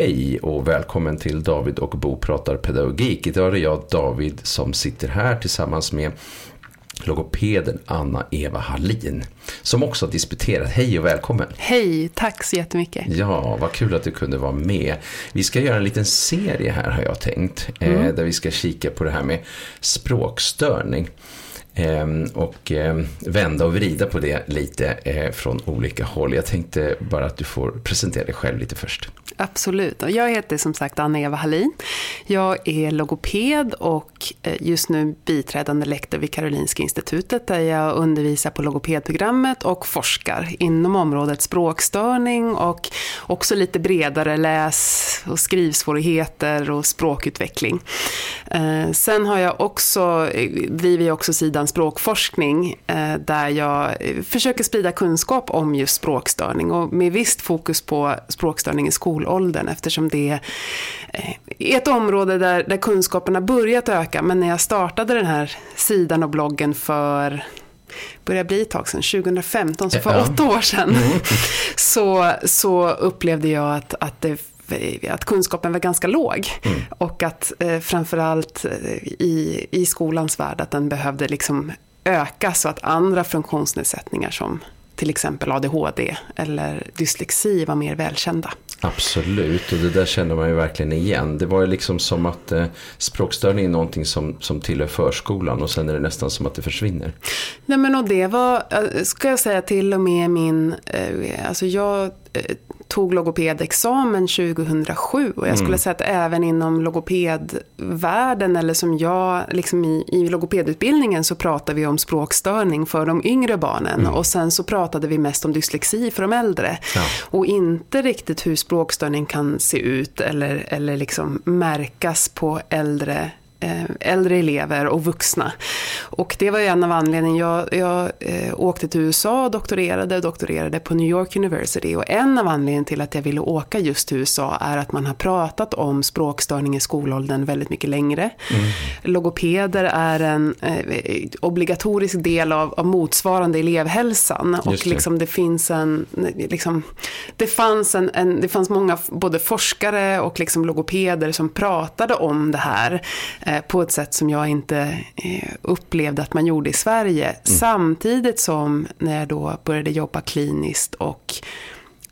Hej och välkommen till David och Bo pratar pedagogik. Idag är det jag, David, som sitter här tillsammans med logopeden Anna-Eva Hallin. Som också har disputerat. Hej och välkommen. Hej, tack så jättemycket. Ja, vad kul att du kunde vara med. Vi ska göra en liten serie här har jag tänkt. Eh, mm. där vi ska kika på det här med språkstörning. Ehm, och ehm, vända och vrida på det lite eh, från olika håll. Jag tänkte bara att du får presentera dig själv lite först. Absolut. Jag heter som sagt Anna-Eva Hallin. Jag är logoped och eh, just nu biträdande lektor vid Karolinska institutet där jag undervisar på logopedprogrammet och forskar inom området språkstörning och också lite bredare läs och skrivsvårigheter och språkutveckling. Eh, sen har jag också, driver jag också sidan språkforskning eh, där jag försöker sprida kunskap om just språkstörning och med visst fokus på språkstörning i skolåldern eftersom det är ett område där, där kunskapen har börjat öka men när jag startade den här sidan och bloggen för börjar bli ett tag sedan, 2015, så för ja. åtta år sedan, mm. så, så upplevde jag att, att det att kunskapen var ganska låg. Mm. Och att eh, framförallt eh, i, i skolans värld att den behövde liksom öka så att andra funktionsnedsättningar som till exempel ADHD eller dyslexi var mer välkända. Absolut, och det där känner man ju verkligen igen. Det var ju liksom som att eh, språkstörning är någonting som, som tillhör förskolan och sen är det nästan som att det försvinner. Nej men och det var, eh, ska jag säga till och med min, eh, alltså jag eh, tog logopedexamen 2007 och jag skulle mm. säga att även inom logopedvärlden eller som jag, liksom i, i logopedutbildningen så pratar vi om språkstörning för de yngre barnen mm. och sen så pratade vi mest om dyslexi för de äldre. Ja. Och inte riktigt hur språkstörning kan se ut eller, eller liksom märkas på äldre äldre elever och vuxna. Och det var ju en av anledningarna. Jag, jag eh, åkte till USA och doktorerade och doktorerade på New York University. Och en av anledningarna till att jag ville åka just till USA är att man har pratat om språkstörning i skolåldern väldigt mycket längre. Mm. Logopeder är en eh, obligatorisk del av, av motsvarande elevhälsan. och det. Liksom det finns en, liksom, det fanns en, en, det fanns många både forskare och liksom logopeder som pratade om det här Eh, på ett sätt som jag inte eh, upplevde att man gjorde i Sverige. Mm. Samtidigt som när jag då började jobba kliniskt och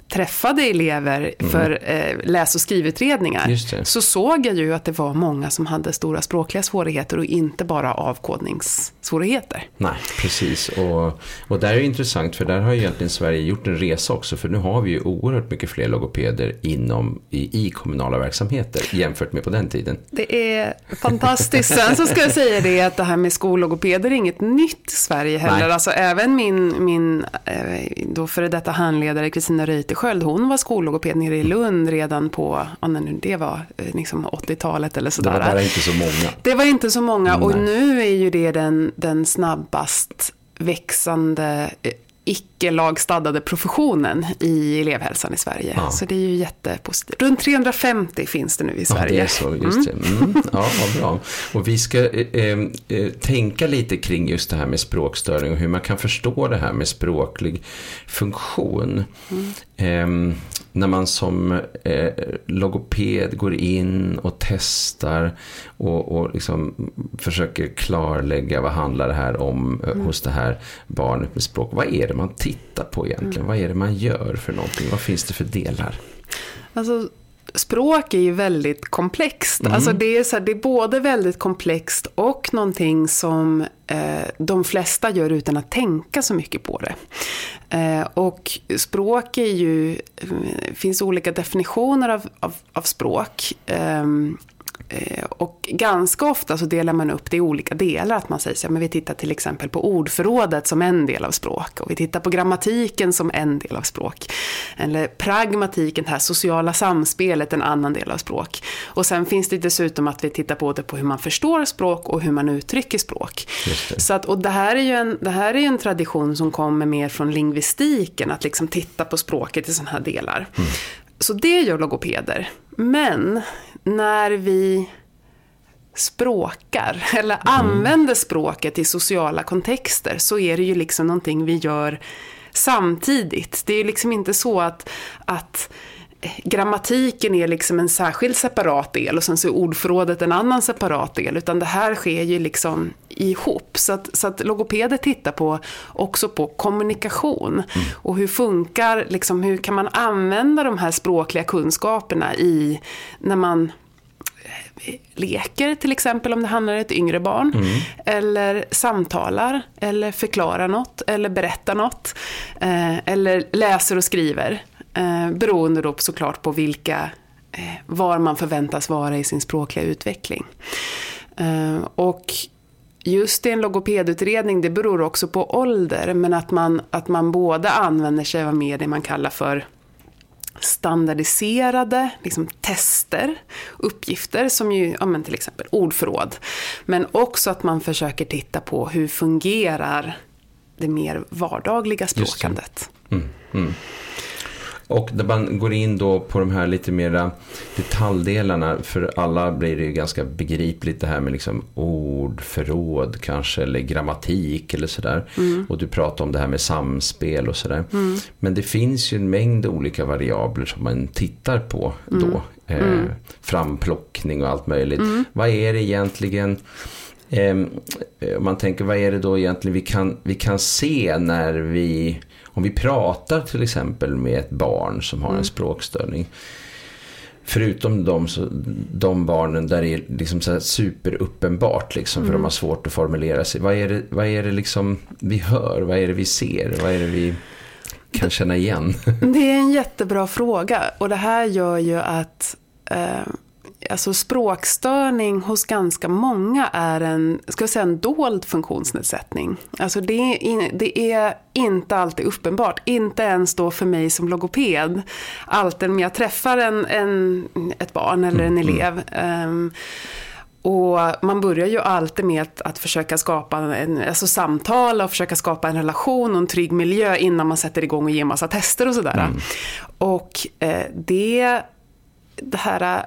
träffade elever mm. för eh, läs och skrivutredningar så såg jag ju att det var många som hade stora språkliga svårigheter och inte bara avkodningssvårigheter. Nej, precis. Och, och där är det intressant för där har ju egentligen Sverige gjort en resa också för nu har vi ju oerhört mycket fler logopeder inom, i, i kommunala verksamheter jämfört med på den tiden. Det är fantastiskt. Sen så ska jag säga det att det här med skollogopeder är inget nytt i Sverige heller. Nej. Alltså även min, min eh, då före detta handledare Kristina Reuter Sköld, hon var skollogoped nere i Lund redan på, ja, nu det var eh, liksom 80-talet eller sådär. Det var bara inte så många. Det var inte så många och nu är ju det den, den snabbast växande eh, icke-lagstadgade professionen i elevhälsan i Sverige. Ja. Så det är ju jättepositivt. Runt 350 finns det nu i Sverige. Ja, det är så. Just mm. det. Mm. Ja, vad bra. Och vi ska eh, eh, tänka lite kring just det här med språkstörning och hur man kan förstå det här med språklig funktion. Mm. Eh, när man som eh, logoped går in och testar och, och liksom försöker klarlägga vad handlar det här om eh, mm. hos det här barnet med språk. Vad är det man tittar på egentligen? Mm. Vad är det man gör för någonting? Vad finns det för delar? Alltså, språk är ju väldigt komplext. Mm. Alltså det, är så här, det är både väldigt komplext och någonting som eh, de flesta gör utan att tänka så mycket på det. Eh, och språk är ju, det eh, finns olika definitioner av, av, av språk. Eh, Eh, och ganska ofta så delar man upp det i olika delar. Att man säger så men vi tittar till exempel på ordförrådet som en del av språk. Och vi tittar på grammatiken som en del av språk. Eller pragmatiken, det här sociala samspelet, en annan del av språk. Och sen finns det dessutom att vi tittar både på hur man förstår språk och hur man uttrycker språk. Så att, och det här är ju en, det här är en tradition som kommer mer från lingvistiken, att liksom titta på språket i sådana här delar. Mm. Så det gör logopeder. Men när vi språkar eller mm. använder språket i sociala kontexter så är det ju liksom någonting vi gör samtidigt. Det är liksom inte så att, att grammatiken är liksom en särskild separat del och sen så är ordförrådet en annan separat del. Utan det här sker ju liksom ihop. Så att, så att logopeder tittar på, också på kommunikation. Mm. Och hur funkar, liksom, hur kan man använda de här språkliga kunskaperna i, när man eh, leker till exempel om det handlar om ett yngre barn. Mm. Eller samtalar, eller förklarar något, eller berättar något. Eh, eller läser och skriver. Eh, beroende då såklart på vilka, eh, var man förväntas vara i sin språkliga utveckling. Eh, och just i en logopedutredning, det beror också på ålder, men att man, att man både använder sig av mer det man kallar för standardiserade liksom, tester, uppgifter som ju, ja, men till exempel ordförråd. Men också att man försöker titta på hur fungerar det mer vardagliga språkandet. Mm, mm. Och när man går in då på de här lite mera detaljdelarna, för alla blir det ju ganska begripligt det här med liksom ord, förråd kanske, eller grammatik eller sådär. Mm. Och du pratar om det här med samspel och sådär. Mm. Men det finns ju en mängd olika variabler som man tittar på då. Mm. Eh, framplockning och allt möjligt. Mm. Vad är det egentligen om man tänker vad är det då egentligen vi kan, vi kan se när vi om vi pratar till exempel med ett barn som har en mm. språkstörning. Förutom de, de barnen där det är liksom så superuppenbart liksom, för mm. de har svårt att formulera sig. Vad är, det, vad är det liksom vi hör? Vad är det vi ser? Vad är det vi kan känna igen? Det är en jättebra fråga och det här gör ju att eh, alltså språkstörning hos ganska många är en, ska jag säga, en dold funktionsnedsättning. Alltså det, är in, det är inte alltid uppenbart, inte ens då för mig som logoped. Alltid när jag träffar en, en, ett barn eller en mm, mm. elev. Um, och man börjar ju alltid med att, att försöka skapa en, alltså samtal och försöka skapa en relation och en trygg miljö innan man sätter igång och ger massa tester och sådär. Mm. Och eh, det, det här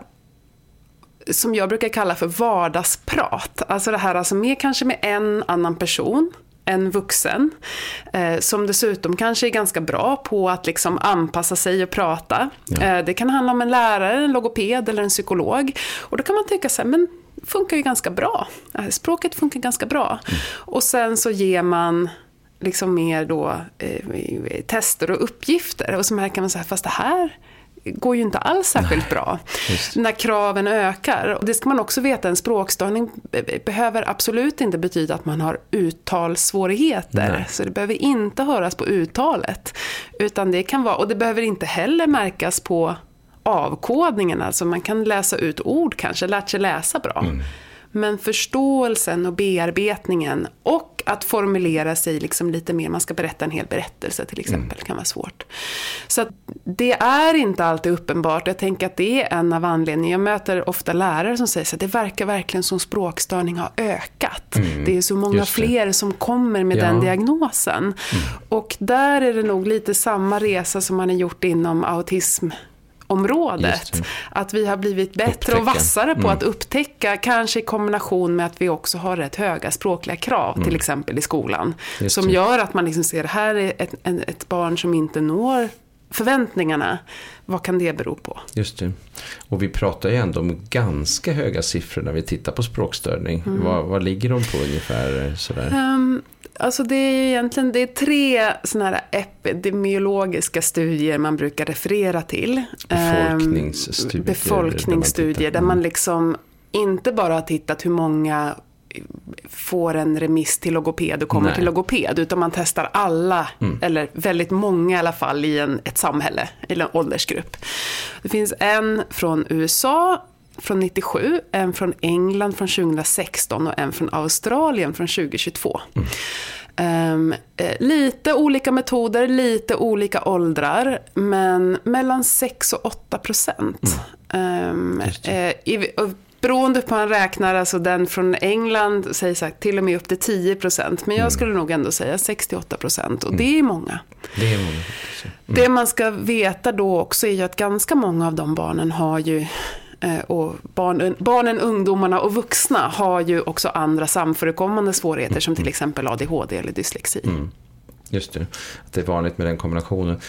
som jag brukar kalla för vardagsprat. Alltså det här alltså mer kanske med en annan person en vuxen. Eh, som dessutom kanske är ganska bra på att liksom anpassa sig och prata. Ja. Eh, det kan handla om en lärare, en logoped eller en psykolog. Och då kan man tänka här, men funkar ju ganska bra. Eh, språket funkar ganska bra. Mm. Och sen så ger man liksom mer då eh, tester och uppgifter. Och så märker man så här, fast det här går ju inte alls särskilt Nej, bra. Just. När kraven ökar. Och det ska man också veta, en språkstörning behöver absolut inte betyda att man har uttalssvårigheter. Nej. Så det behöver inte höras på uttalet. Utan det kan vara, och det behöver inte heller märkas på avkodningen. Alltså man kan läsa ut ord kanske, lärt sig läsa bra. Mm. Men förståelsen och bearbetningen och att formulera sig liksom lite mer, man ska berätta en hel berättelse till exempel, mm. kan vara svårt. Så det är inte alltid uppenbart. Jag tänker att det är en av anledningarna. Jag möter ofta lärare som säger att det verkar verkligen som språkstörning har ökat. Mm. Det är så många fler som kommer med ja. den diagnosen. Mm. Och där är det nog lite samma resa som man har gjort inom autism området. Att vi har blivit bättre upptäcka. och vassare på mm. att upptäcka, kanske i kombination med att vi också har rätt höga språkliga krav, mm. till exempel i skolan. Just som gör att man liksom ser, här är ett, ett barn som inte når förväntningarna. Vad kan det bero på? Just det. Och vi pratar ju ändå om ganska höga siffror när vi tittar på språkstörning. Mm. Vad, vad ligger de på ungefär? Sådär? Um, Alltså det är egentligen det är tre såna här epidemiologiska studier man brukar referera till. Befolkningsstudier. Befolkningsstudier där man mm. liksom inte bara har tittat hur många får en remiss till logoped och kommer Nej. till logoped. Utan man testar alla, mm. eller väldigt många i alla fall, i en, ett samhälle, eller en åldersgrupp. Det finns en från USA från 97, en från England från 2016 och en från Australien från 2022. Mm. Um, lite olika metoder, lite olika åldrar, men mellan 6 och 8 procent. Mm. Um, beroende på hur man räknar, alltså den från England säger så här, till och med upp till 10 procent. Men jag mm. skulle nog ändå säga 68 procent och mm. det är många. Det är många. Mm. Det man ska veta då också är ju att ganska många av de barnen har ju och barn, barnen, ungdomarna och vuxna har ju också andra samförekommande svårigheter som till mm. exempel ADHD eller dyslexi. Mm. Just det, att det är vanligt med den kombinationen.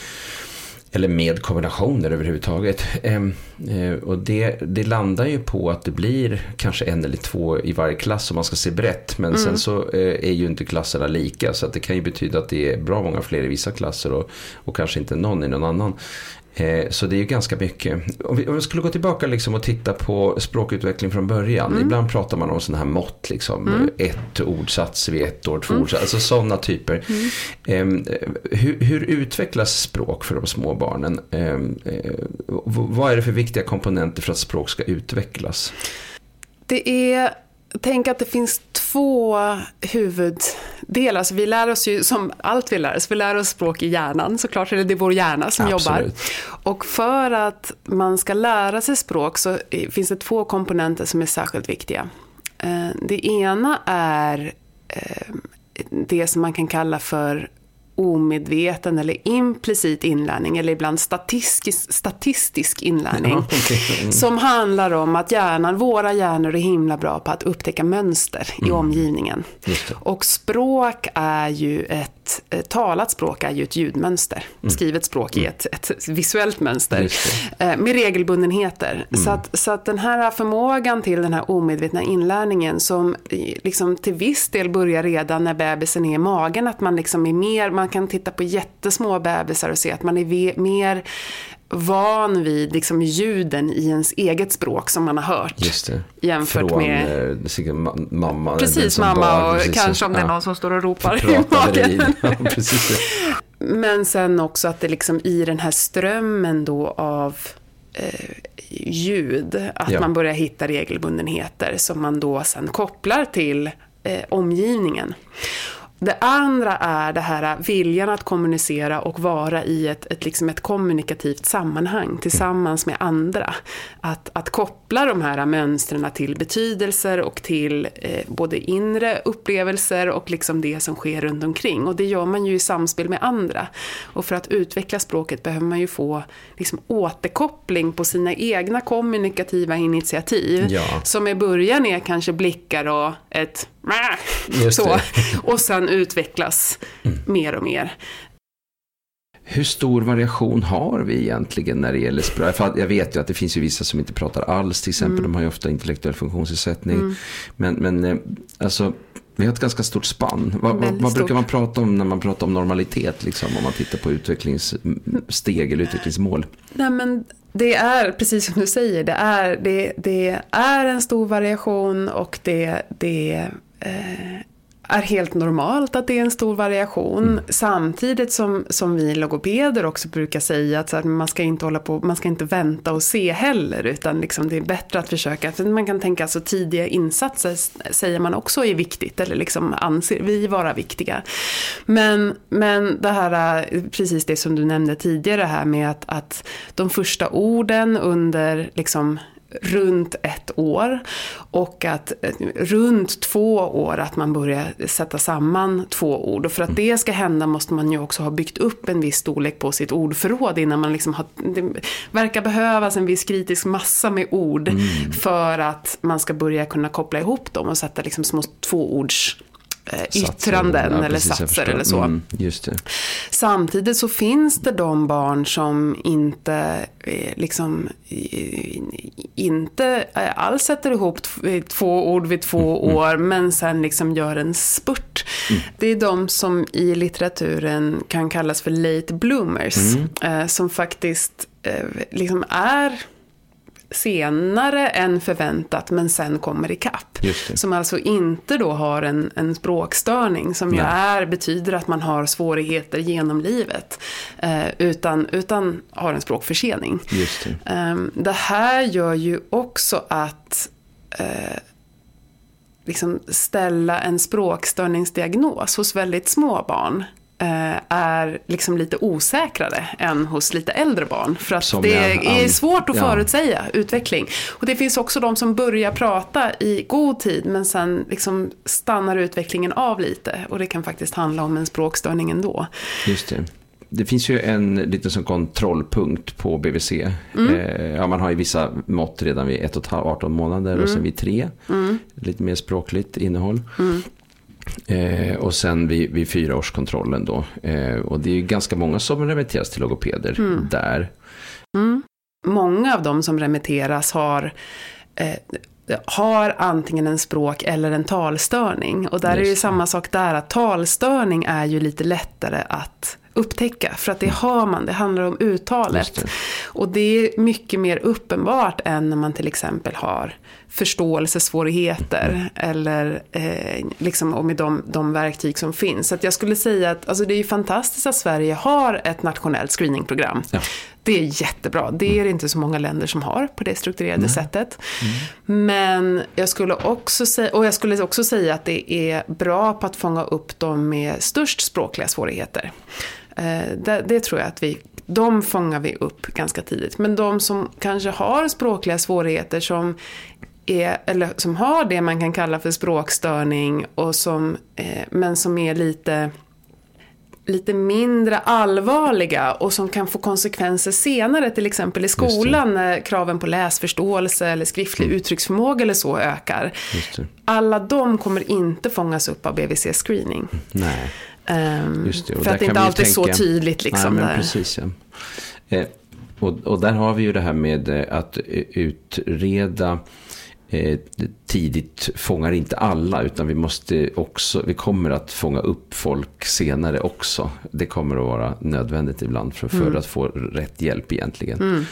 eller med kombinationer överhuvudtaget. Ehm, eh, och det, det landar ju på att det blir kanske en eller två i varje klass om man ska se brett. Men mm. sen så eh, är ju inte klasserna lika så att det kan ju betyda att det är bra många fler i vissa klasser och, och kanske inte någon i någon annan. Eh, så det är ju ganska mycket. Om vi, om vi, skulle gå tillbaka liksom och titta på språkutveckling från början. Mm. Ibland pratar man om sådana här mått. Liksom, mm. Ett ordsats vid ett år, två mm. ordsats. Alltså sådana typer. Mm. Eh, hur, hur, utvecklas språk för de små barnen? Ehm, eh, vad är det för viktiga komponenter för att språk ska utvecklas? Det är Tänk att det finns två huvuddelar. Alltså vi lär oss ju, som allt vi lär oss, vi lär oss språk i hjärnan såklart, eller det är vår hjärna som Absolut. jobbar. Och för att man ska lära sig språk så finns det två komponenter som är särskilt viktiga. Eh, det ena är eh, det som man kan kalla för omedveten eller implicit inlärning eller ibland statistisk, statistisk inlärning. Ja, okay. Som handlar om att hjärnan, våra hjärnor är himla bra på att upptäcka mönster mm. i omgivningen. Och språk är ju ett ett talat språk är ju ett ljudmönster. Mm. Skrivet språk är mm. ett, ett visuellt mönster. Eh, med regelbundenheter. Mm. Så, att, så att den här förmågan till den här omedvetna inlärningen som liksom till viss del börjar redan när bebisen är i magen. Att man liksom är mer, man kan titta på jättesmå bebisar och se att man är mer van vid liksom ljuden i ens eget språk som man har hört. Just det. Jämfört Från, med... Eh, mamma. Precis, mamma barn, och precis, kanske om det är någon som står och ropar i magen. Ja, Men sen också att det liksom i den här strömmen då av eh, ljud, att ja. man börjar hitta regelbundenheter som man då sen kopplar till eh, omgivningen. Det andra är det här viljan att kommunicera och vara i ett, ett, liksom ett kommunikativt sammanhang tillsammans med andra. Att, att koppla de här mönstren till betydelser och till eh, både inre upplevelser och liksom det som sker runt omkring. Och det gör man ju i samspel med andra. Och för att utveckla språket behöver man ju få liksom, återkoppling på sina egna kommunikativa initiativ. Ja. Som i början är kanske blickar och ett så. Och sen utvecklas mm. mer och mer. Hur stor variation har vi egentligen när det gäller språk? jag vet ju att det finns ju vissa som inte pratar alls, till exempel. Mm. De har ju ofta intellektuell funktionsnedsättning. Mm. Men, men eh, alltså, vi har ett ganska stort spann. Vad, vad brukar man prata om när man pratar om normalitet? Liksom, om man tittar på utvecklingssteg eller utvecklingsmål? Nej, men det är, precis som du säger, det är, det, det är en stor variation och det, det eh, är helt normalt att det är en stor variation. Mm. Samtidigt som, som vi logopeder också brukar säga att här, man ska inte hålla på, man ska inte vänta och se heller. Utan liksom det är bättre att försöka, man kan tänka alltså tidiga insatser säger man också är viktigt. Eller liksom anser vi vara viktiga. Men, men det här, precis det som du nämnde tidigare här med att, att de första orden under liksom runt ett år och att runt två år att man börjar sätta samman två ord. Och för att det ska hända måste man ju också ha byggt upp en viss storlek på sitt ordförråd innan man liksom har, det verkar behövas en viss kritisk massa med ord mm. för att man ska börja kunna koppla ihop dem och sätta liksom små tvåords yttranden ja, eller satser eller så. Mm, Samtidigt så finns det de barn som inte, eh, liksom, inte eh, alls sätter ihop två ord vid två mm, mm. år men sen liksom gör en spurt. Mm. Det är de som i litteraturen kan kallas för late bloomers. Mm. Som faktiskt liksom är senare än förväntat men sen kommer ikapp. Som alltså inte då har en, en språkstörning som ju är, betyder att man har svårigheter genom livet. Eh, utan, utan har en språkförsening. Det. Eh, det här gör ju också att eh, liksom ställa en språkstörningsdiagnos hos väldigt små barn är liksom lite osäkrare än hos lite äldre barn. För att som det är svårt att ja. förutsäga utveckling. Och det finns också de som börjar prata i god tid men sen liksom stannar utvecklingen av lite. Och det kan faktiskt handla om en språkstörning ändå. Just det. Det finns ju en liten sån kontrollpunkt på BVC. Mm. Eh, ja, man har ju vissa mått redan vid 1 18 månader mm. och sen vid 3. Mm. Lite mer språkligt innehåll. Eh, och sen vid, vid fyraårskontrollen då. Eh, och det är ju ganska många som remitteras till logopeder mm. där. Mm. Många av dem som remitteras har eh, har antingen en språk eller en talstörning. Och där Just. är det ju samma sak där, att talstörning är ju lite lättare att upptäcka. För att det har man, det handlar om uttalet. Det. Och det är mycket mer uppenbart än när man till exempel har förståelsesvårigheter. Mm. Eller eh, liksom, och med de, de verktyg som finns. Så jag skulle säga att alltså, det är ju fantastiskt att Sverige har ett nationellt screeningprogram. Ja. Det är jättebra. Det är det mm. inte så många länder som har på det strukturerade mm. sättet. Mm. Men jag skulle också säga, och jag skulle också säga att det är bra på att fånga upp de med störst språkliga svårigheter. Eh, det, det, tror jag att vi, de fångar vi upp ganska tidigt. Men de som kanske har språkliga svårigheter som är, eller som har det man kan kalla för språkstörning och som, eh, men som är lite lite mindre allvarliga och som kan få konsekvenser senare, till exempel i skolan när kraven på läsförståelse eller skriftlig mm. uttrycksförmåga eller så ökar. Alla de kommer inte fångas upp av BVC-screening. Nej. Um, för att det inte alltid är så tydligt. Liksom, Nej, precis, ja. eh, och, och, där har vi ju det här med eh, att utreda eh, tidigt fångar inte alla utan vi måste också, vi kommer att fånga upp folk senare också. Det kommer att vara nödvändigt ibland för, för mm. att få rätt hjälp egentligen. Mm.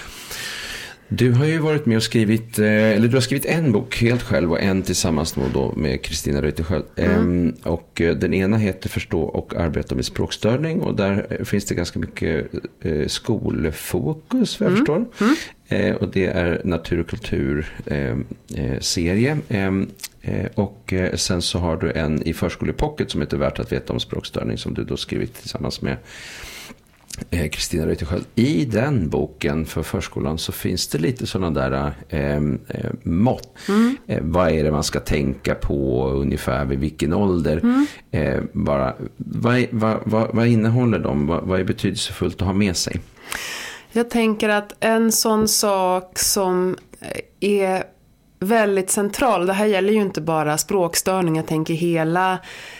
Du har ju varit med och skrivit, eh, eller du har skrivit en bok helt själv och en tillsammans då med Kristina Reuterskiöld. Mm. Ehm, och eh, den ena heter Förstå och arbeta med språkstörning och där eh, finns det ganska mycket skolfokus vad jag mm. förstår. Mm. Och det är natur och kultur-serie. Ehm, och sen så har du en i Förskolepocket som heter Värt att veta om språkstörning som du då skrivit tillsammans med Kristina Reuterskiöld. I den boken för förskolan så finns det lite sådana där ehm, eh, mått. Mm. Eh, vad är det man ska tänka på ungefär vid vilken ålder? Mm. Eh, bara, vad, vad, vad, vad, innehåller de? Vad, vad är betydelsefullt att ha med sig? Jag tänker att en sån sak som är väldigt central. Det här gäller ju inte bara språkstörning, jag tänker hela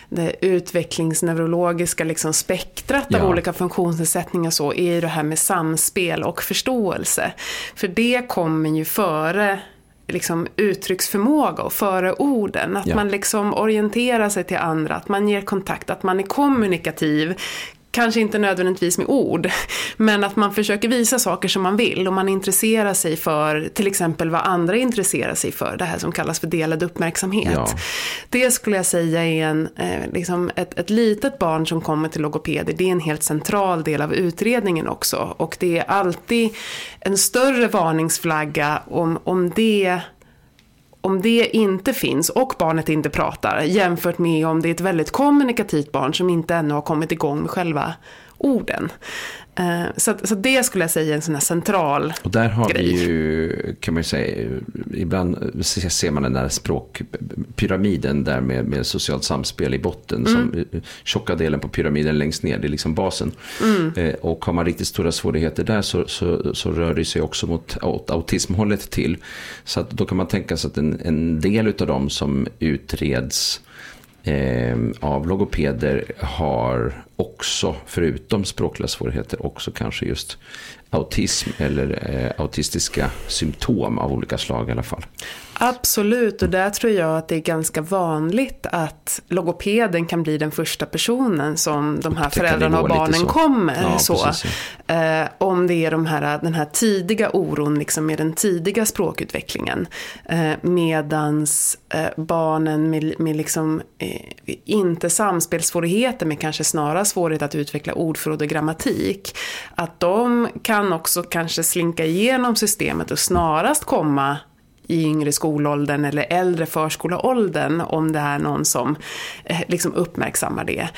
det utvecklingsneurologiska liksom spektrat ja. av olika funktionsnedsättningar så, är ju det här med samspel och förståelse. För det kommer ju före liksom uttrycksförmåga och före orden. Att ja. man liksom orienterar sig till andra, att man ger kontakt, att man är kommunikativ kanske inte nödvändigtvis med ord, men att man försöker visa saker som man vill och man intresserar sig för till exempel vad andra intresserar sig för, det här som kallas för delad uppmärksamhet. Ja. Det skulle jag säga är en, eh, liksom ett, ett litet barn som kommer till logopeder, det är en helt central del av utredningen också och det är alltid en större varningsflagga om, om det om det inte finns och barnet inte pratar jämfört med om det är ett väldigt kommunikativt barn som inte ännu har kommit igång med själva orden. Eh, så, så det skulle jag säga är en sån här central Och där har grej. vi ju, kan man ju säga, ibland ser man den där språkpyramiden där med, med socialt samspel i botten. Mm. Som tjocka delen på pyramiden längst ner, det är liksom basen. Mm. Eh, och har man riktigt stora svårigheter där så, så, så rör det sig också mot autismhållet till. Så att då kan man tänka sig att en, en del av dem som utreds eh, av logopeder har också, förutom språkliga svårigheter, också kanske just autism eller eh, autistiska symptom av olika slag i alla fall. Absolut, och där tror jag att det är ganska vanligt att logopeden kan bli den första personen som de här föräldrarna och barnen kommer. Ja, så. Precis, ja. eh, om det är de här, den här tidiga oron liksom med den tidiga språkutvecklingen. Eh, medans eh, barnen med, med liksom, eh, inte samspelssvårigheter men kanske snarare svårighet att utveckla ordförråd och grammatik. Att de kan också kanske slinka igenom systemet och snarast komma i yngre skolåldern eller äldre förskoleåldern om det är någon som eh, liksom uppmärksammar det.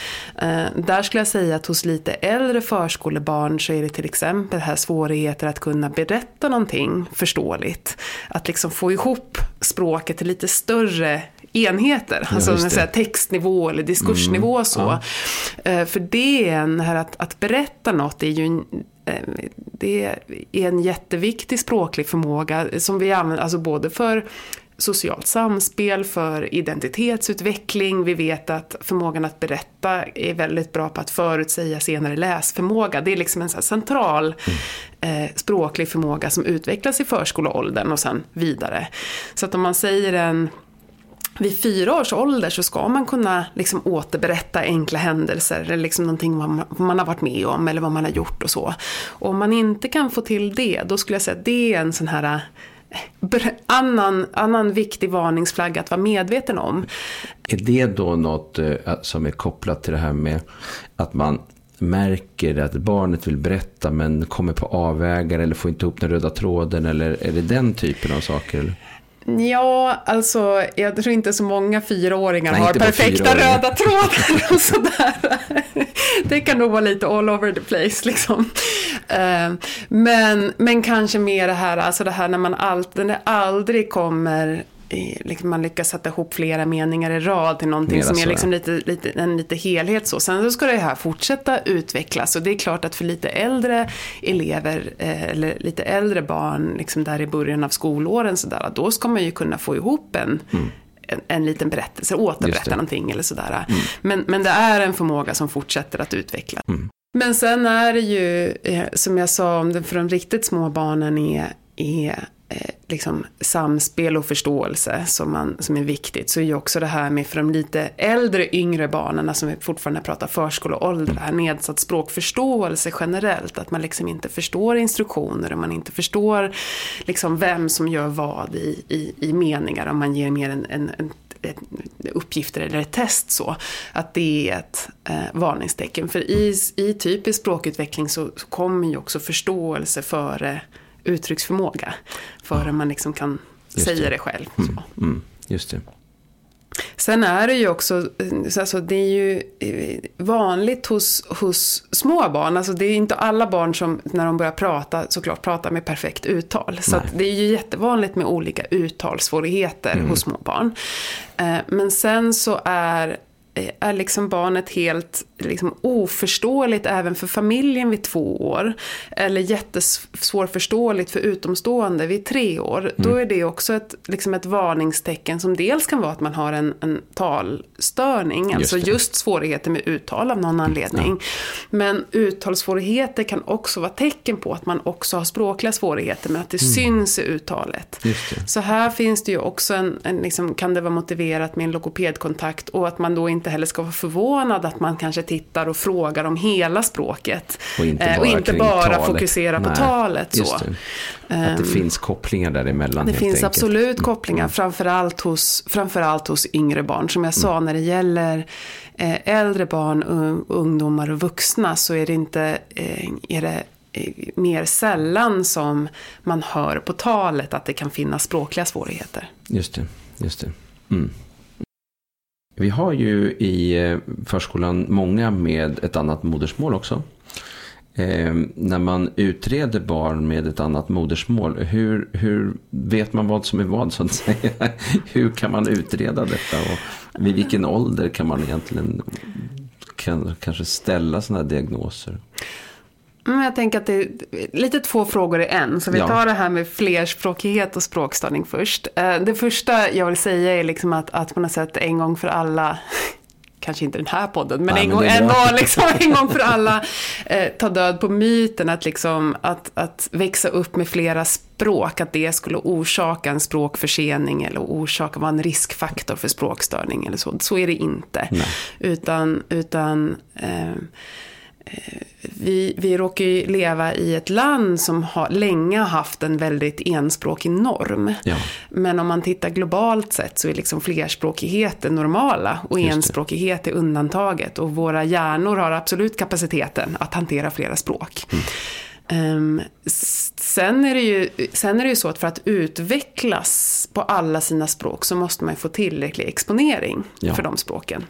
Eh, där skulle jag säga att hos lite äldre förskolebarn så är det till exempel här svårigheter att kunna berätta någonting förståeligt. Att liksom få ihop språket till lite större enheter, ja, alltså säga, textnivå eller diskursnivå mm, så. Ja. Eh, för det är en, här att, att berätta något är ju en, Eh, det är en jätteviktig språklig förmåga som vi använder, alltså både för socialt samspel, för identitetsutveckling. Vi vet att förmågan att berätta är väldigt bra på att förutsäga senare läsförmåga. Det är liksom en så central eh, språklig förmåga som utvecklas i förskoleåldern och sen vidare. Så att om man säger en vid fyra års ålder så ska man kunna liksom återberätta enkla händelser eller liksom någonting man, man har varit med om eller vad man har gjort och så. Och om man inte kan få till det, då skulle jag säga att det är en sån här eh, annan, annan viktig varningsflagga att vara medveten om. Är det då något eh, som är kopplat till det här med att man märker att barnet vill berätta men kommer på avvägar eller får inte ihop den röda tråden eller är det den typen av saker? Ja, alltså jag tror inte så många fyraåringar Nej, har perfekta röda trådar och sådär. Det kan nog vara lite all over the place liksom. Eh, men, men kanske mer det här, alltså det här när man alltid, aldrig kommer liksom man lyckas sätta ihop flera meningar i rad till någonting Mera som är liksom lite, lite, en lite helhet. Så. Sen så ska det här fortsätta utvecklas och det är klart att för lite äldre elever eh, eller lite äldre barn, liksom där i början av skolåren, så där, då ska man ju kunna få ihop en mm en, en liten berättelse, återberätta någonting eller sådär. Mm. Men, men det är en förmåga som fortsätter att utvecklas. Mm. Men sen är det ju, eh, som jag sa, om det för de riktigt små barnen är, är Eh, liksom, samspel och förståelse som, man, som är viktigt så är ju också det här med för de lite äldre yngre barnen, som vi fortfarande pratar förskoleålder, här nedsatt språkförståelse generellt, att man liksom inte förstår instruktioner och man inte förstår liksom vem som gör vad i, i, i meningar om man ger mer en, en, en uppgifter eller ett test så, att det är ett eh, varningstecken. För i, i typisk språkutveckling så, så kommer ju också förståelse före uttrycksförmåga före man liksom kan Just säga det, det själv. Mm, mm, just det. Sen är det ju också, alltså det är ju eh, vanligt hos, hos små barn, alltså det är inte alla barn som när de börjar prata såklart pratar med perfekt uttal. Så det är ju jättevanligt med olika uttalssvårigheter mm. hos små barn. Eh, men sen så är Eh, är liksom barnet helt liksom oförståeligt även för familjen vid två år. Eller jättesvårförståeligt för utomstående vid tre år. Mm. Då är det också ett, liksom ett varningstecken som dels kan vara att man har en, en talstörning. Just alltså det. just svårigheter med uttal av någon anledning. Ja. Men uttalssvårigheter kan också vara tecken på att man också har språkliga svårigheter. Men att det mm. syns i uttalet. Så här finns det ju också en, en liksom, kan det vara motiverat med en logopedkontakt. Och att man då inte inte heller ska vara förvånad att man kanske tittar och frågar om hela språket. Och inte bara, eh, och inte bara fokusera Nej, på talet. Så. Det. Att det um, finns kopplingar däremellan. Det finns enkelt. absolut mm. kopplingar, mm. framförallt, hos, framförallt hos yngre barn. Som jag sa, mm. när det gäller eh, äldre barn, ungdomar och vuxna så är det inte eh, är det mer sällan som man hör på talet att det kan finnas språkliga svårigheter. Just det, just det. Mm. Vi har ju i eh, förskolan många med ett annat modersmål också. Eh, när man utreder barn med ett annat modersmål, hur, hur vet man vad som är vad så att säga? hur kan man utreda detta och vid vilken ålder kan man egentligen kan, kanske ställa sådana här diagnoser? Men jag tänker att det är lite två frågor i en. Så vi tar det här med flerspråkighet och språkstörning först. Eh, det första jag vill säga är liksom att, att på något sätt en gång för alla kanske inte den här podden, men, Nej, en, gång, ändå, liksom, en gång för alla eh, ta död på myten att, liksom, att, att växa upp med flera språk, att det skulle orsaka en språkförsening eller orsaka, vara en riskfaktor för språkstörning eller så. Så är det inte. Nej. Utan, utan eh, vi, vi råkar ju leva i ett land som har, länge haft en väldigt enspråkig norm. Ja. Men om man tittar globalt sett så är liksom flerspråkighet det normala och enspråkighet är undantaget. Och våra hjärnor har absolut kapaciteten att hantera flera språk. Mm. Um, sen, är det ju, sen är det ju så att för att utvecklas på alla sina språk så måste man ju få tillräcklig exponering ja. för de språken.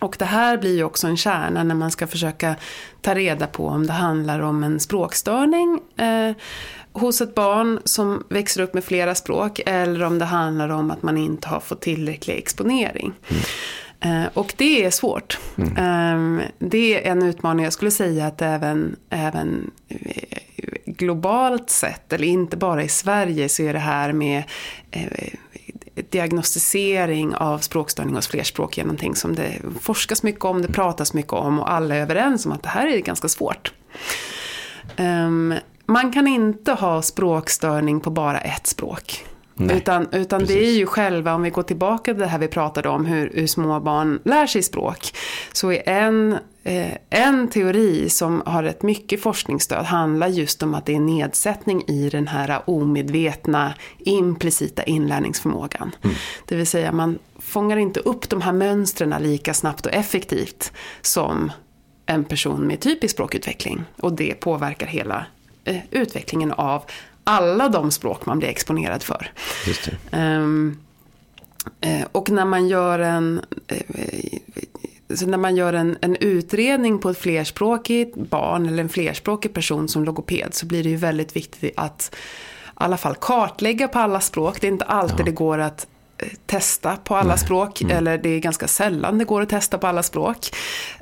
Och det här blir ju också en kärna när man ska försöka ta reda på om det handlar om en språkstörning eh, hos ett barn som växer upp med flera språk eller om det handlar om att man inte har fått tillräcklig exponering. Mm. Eh, och det är svårt. Mm. Eh, det är en utmaning. Jag skulle säga att även, även eh, globalt sett, eller inte bara i Sverige, så är det här med diagnostisering av språkstörning hos flerspråkiga är någonting som det forskas mycket om, det pratas mycket om och alla är överens om att det här är ganska svårt. Um, man kan inte ha språkstörning på bara ett språk. Nej, utan utan det är ju själva, om vi går tillbaka till det här vi pratade om, hur, hur små barn lär sig språk. Så är en, en teori som har ett mycket forskningsstöd handlar just om att det är nedsättning i den här omedvetna, implicita inlärningsförmågan. Mm. Det vill säga man fångar inte upp de här mönstren lika snabbt och effektivt som en person med typisk språkutveckling. Och det påverkar hela eh, utvecklingen av alla de språk man blir exponerad för. Um, och när man gör en eh, så när man gör en, en utredning på ett flerspråkigt barn eller en flerspråkig person som logoped så blir det ju väldigt viktigt att i alla fall kartlägga på alla språk. Det är inte alltid ja. det går att testa på alla Nej. språk, mm. eller det är ganska sällan det går att testa på alla språk.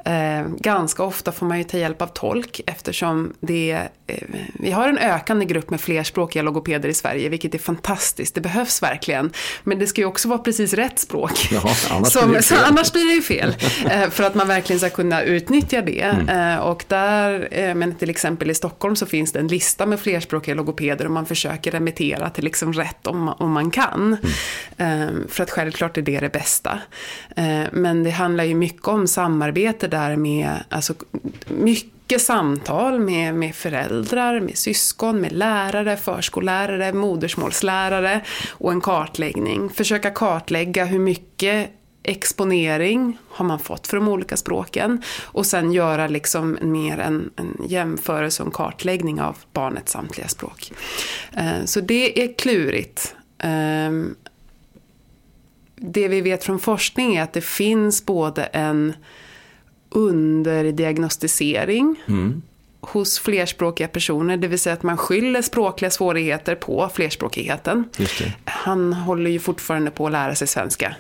Eh, ganska ofta får man ju ta hjälp av tolk eftersom det, eh, vi har en ökande grupp med flerspråkiga logopeder i Sverige, vilket är fantastiskt, det behövs verkligen. Men det ska ju också vara precis rätt språk. Jaha, annars, Som, blir det fel. annars blir det ju fel. Eh, för att man verkligen ska kunna utnyttja det. Mm. Eh, och där, eh, men till exempel i Stockholm så finns det en lista med flerspråkiga logopeder och man försöker remittera till liksom rätt om, om man kan. Mm. För att självklart är det det bästa. Eh, men det handlar ju mycket om samarbete där med, alltså mycket samtal med, med föräldrar, med syskon, med lärare, förskollärare, modersmålslärare och en kartläggning. Försöka kartlägga hur mycket exponering har man fått för de olika språken och sen göra liksom mer en, en jämförelse och en kartläggning av barnets samtliga språk. Eh, så det är klurigt. Ehm, det vi vet från forskning är att det finns både en underdiagnostisering mm. hos flerspråkiga personer, det vill säga att man skyller språkliga svårigheter på flerspråkigheten. Han håller ju fortfarande på att lära sig svenska.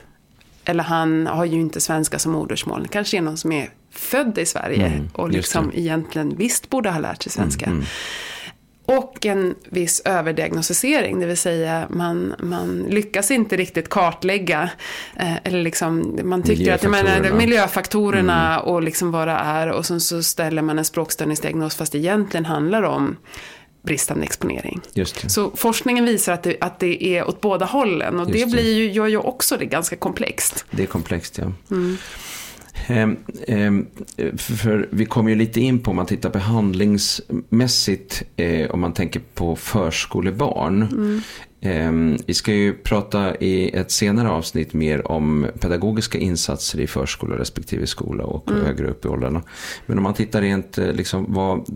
Eller han har ju inte svenska som modersmål. Det kanske är någon som är född i Sverige mm, och liksom egentligen visst borde ha lärt sig svenska. Mm, mm. Och en viss överdiagnostisering, det vill säga man, man lyckas inte riktigt kartlägga, eh, eller liksom, man tycker att menar, miljöfaktorerna mm. och liksom vad det är och sen så ställer man en språkstörningsdiagnos fast det egentligen handlar om bristande exponering. Så forskningen visar att det, att det är åt båda hållen och Just det blir ju, gör ju också det ganska komplext. Det är komplext, ja. Mm. Ehm, ehm, för vi kommer ju lite in på om man tittar behandlingsmässigt eh, om man tänker på förskolebarn. Mm. Ehm, vi ska ju prata i ett senare avsnitt mer om pedagogiska insatser i förskola respektive skola och mm. högre upp i åldrarna. Men om man tittar rent, eh, liksom, vad,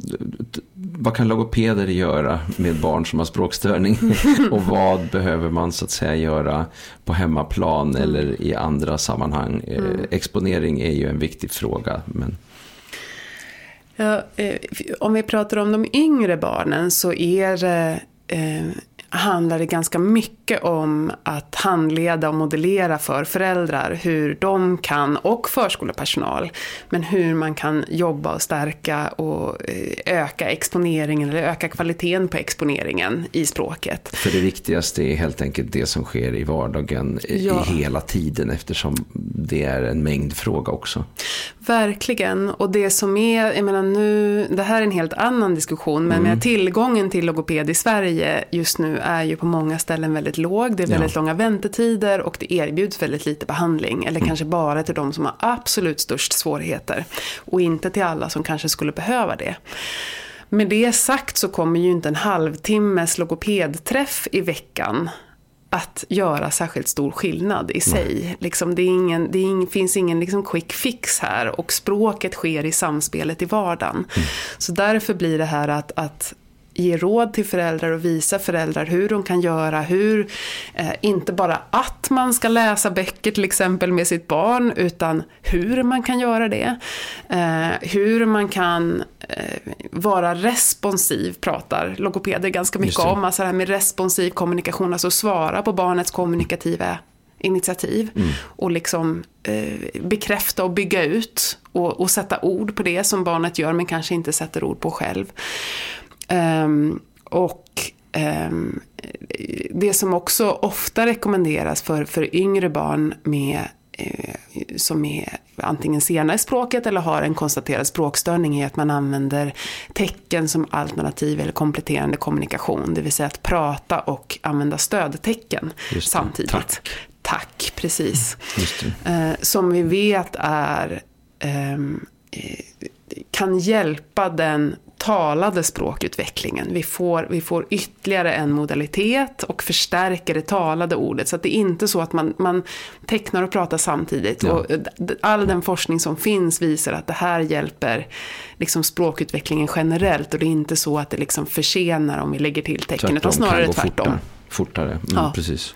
vad kan logopeder göra med barn som har språkstörning? och vad behöver man så att säga göra på hemmaplan mm. eller i andra sammanhang? Eh, mm. Exponering är ju en viktig fråga. Men... Ja, eh, om vi pratar om de yngre barnen så är det eh, handlar det ganska mycket om att handleda och modellera för föräldrar hur de kan, och förskolepersonal, men hur man kan jobba och stärka och eh, öka exponeringen eller öka kvaliteten på exponeringen i språket. För det viktigaste är helt enkelt det som sker i vardagen ja. i hela tiden eftersom det är en mängdfråga också. Verkligen, och det som är, jag menar nu, det här är en helt annan diskussion, men mm. tillgången till logoped i Sverige just nu är ju på många ställen väldigt låg. Det är väldigt ja. långa väntetider och det erbjuds väldigt lite behandling. Eller mm. kanske bara till de som har absolut störst svårigheter. Och inte till alla som kanske skulle behöva det. Med det sagt så kommer ju inte en halvtimmes logopedträff i veckan att göra särskilt stor skillnad i sig. Liksom, det, ingen, det ing, finns ingen liksom quick fix här och språket sker i samspelet i vardagen. Mm. Så därför blir det här att, att ge råd till föräldrar och visa föräldrar hur de kan göra, hur, eh, inte bara att man ska läsa böcker till exempel med sitt barn, utan hur man kan göra det. Eh, hur man kan eh, vara responsiv, pratar logopeder ganska mycket om, alltså det här med responsiv kommunikation, alltså svara på barnets kommunikativa initiativ mm. och liksom eh, bekräfta och bygga ut och, och, sätta ord på det som barnet gör men kanske inte sätter ord på själv. Um, och ehm, det som också ofta rekommenderas för, för yngre barn med eh, som är antingen sena i språket eller har en konstaterad språkstörning är att man använder tecken som alternativ eller kompletterande kommunikation. Det vill säga att prata och använda stödtecken samtidigt. Tack. Tack, precis. Eh, som vi vet är ehm, eh, kan hjälpa den talade språkutvecklingen. Vi får, vi får ytterligare en modalitet och förstärker det talade ordet. Så att det är inte så att man, man tecknar och pratar samtidigt. Ja. Och all den forskning som finns visar att det här hjälper liksom språkutvecklingen generellt. Och det är inte så att det liksom försenar om vi lägger till tecken. Tvärtom, utan snarare tvärtom. Fortare. fortare. Mm, ja. Precis.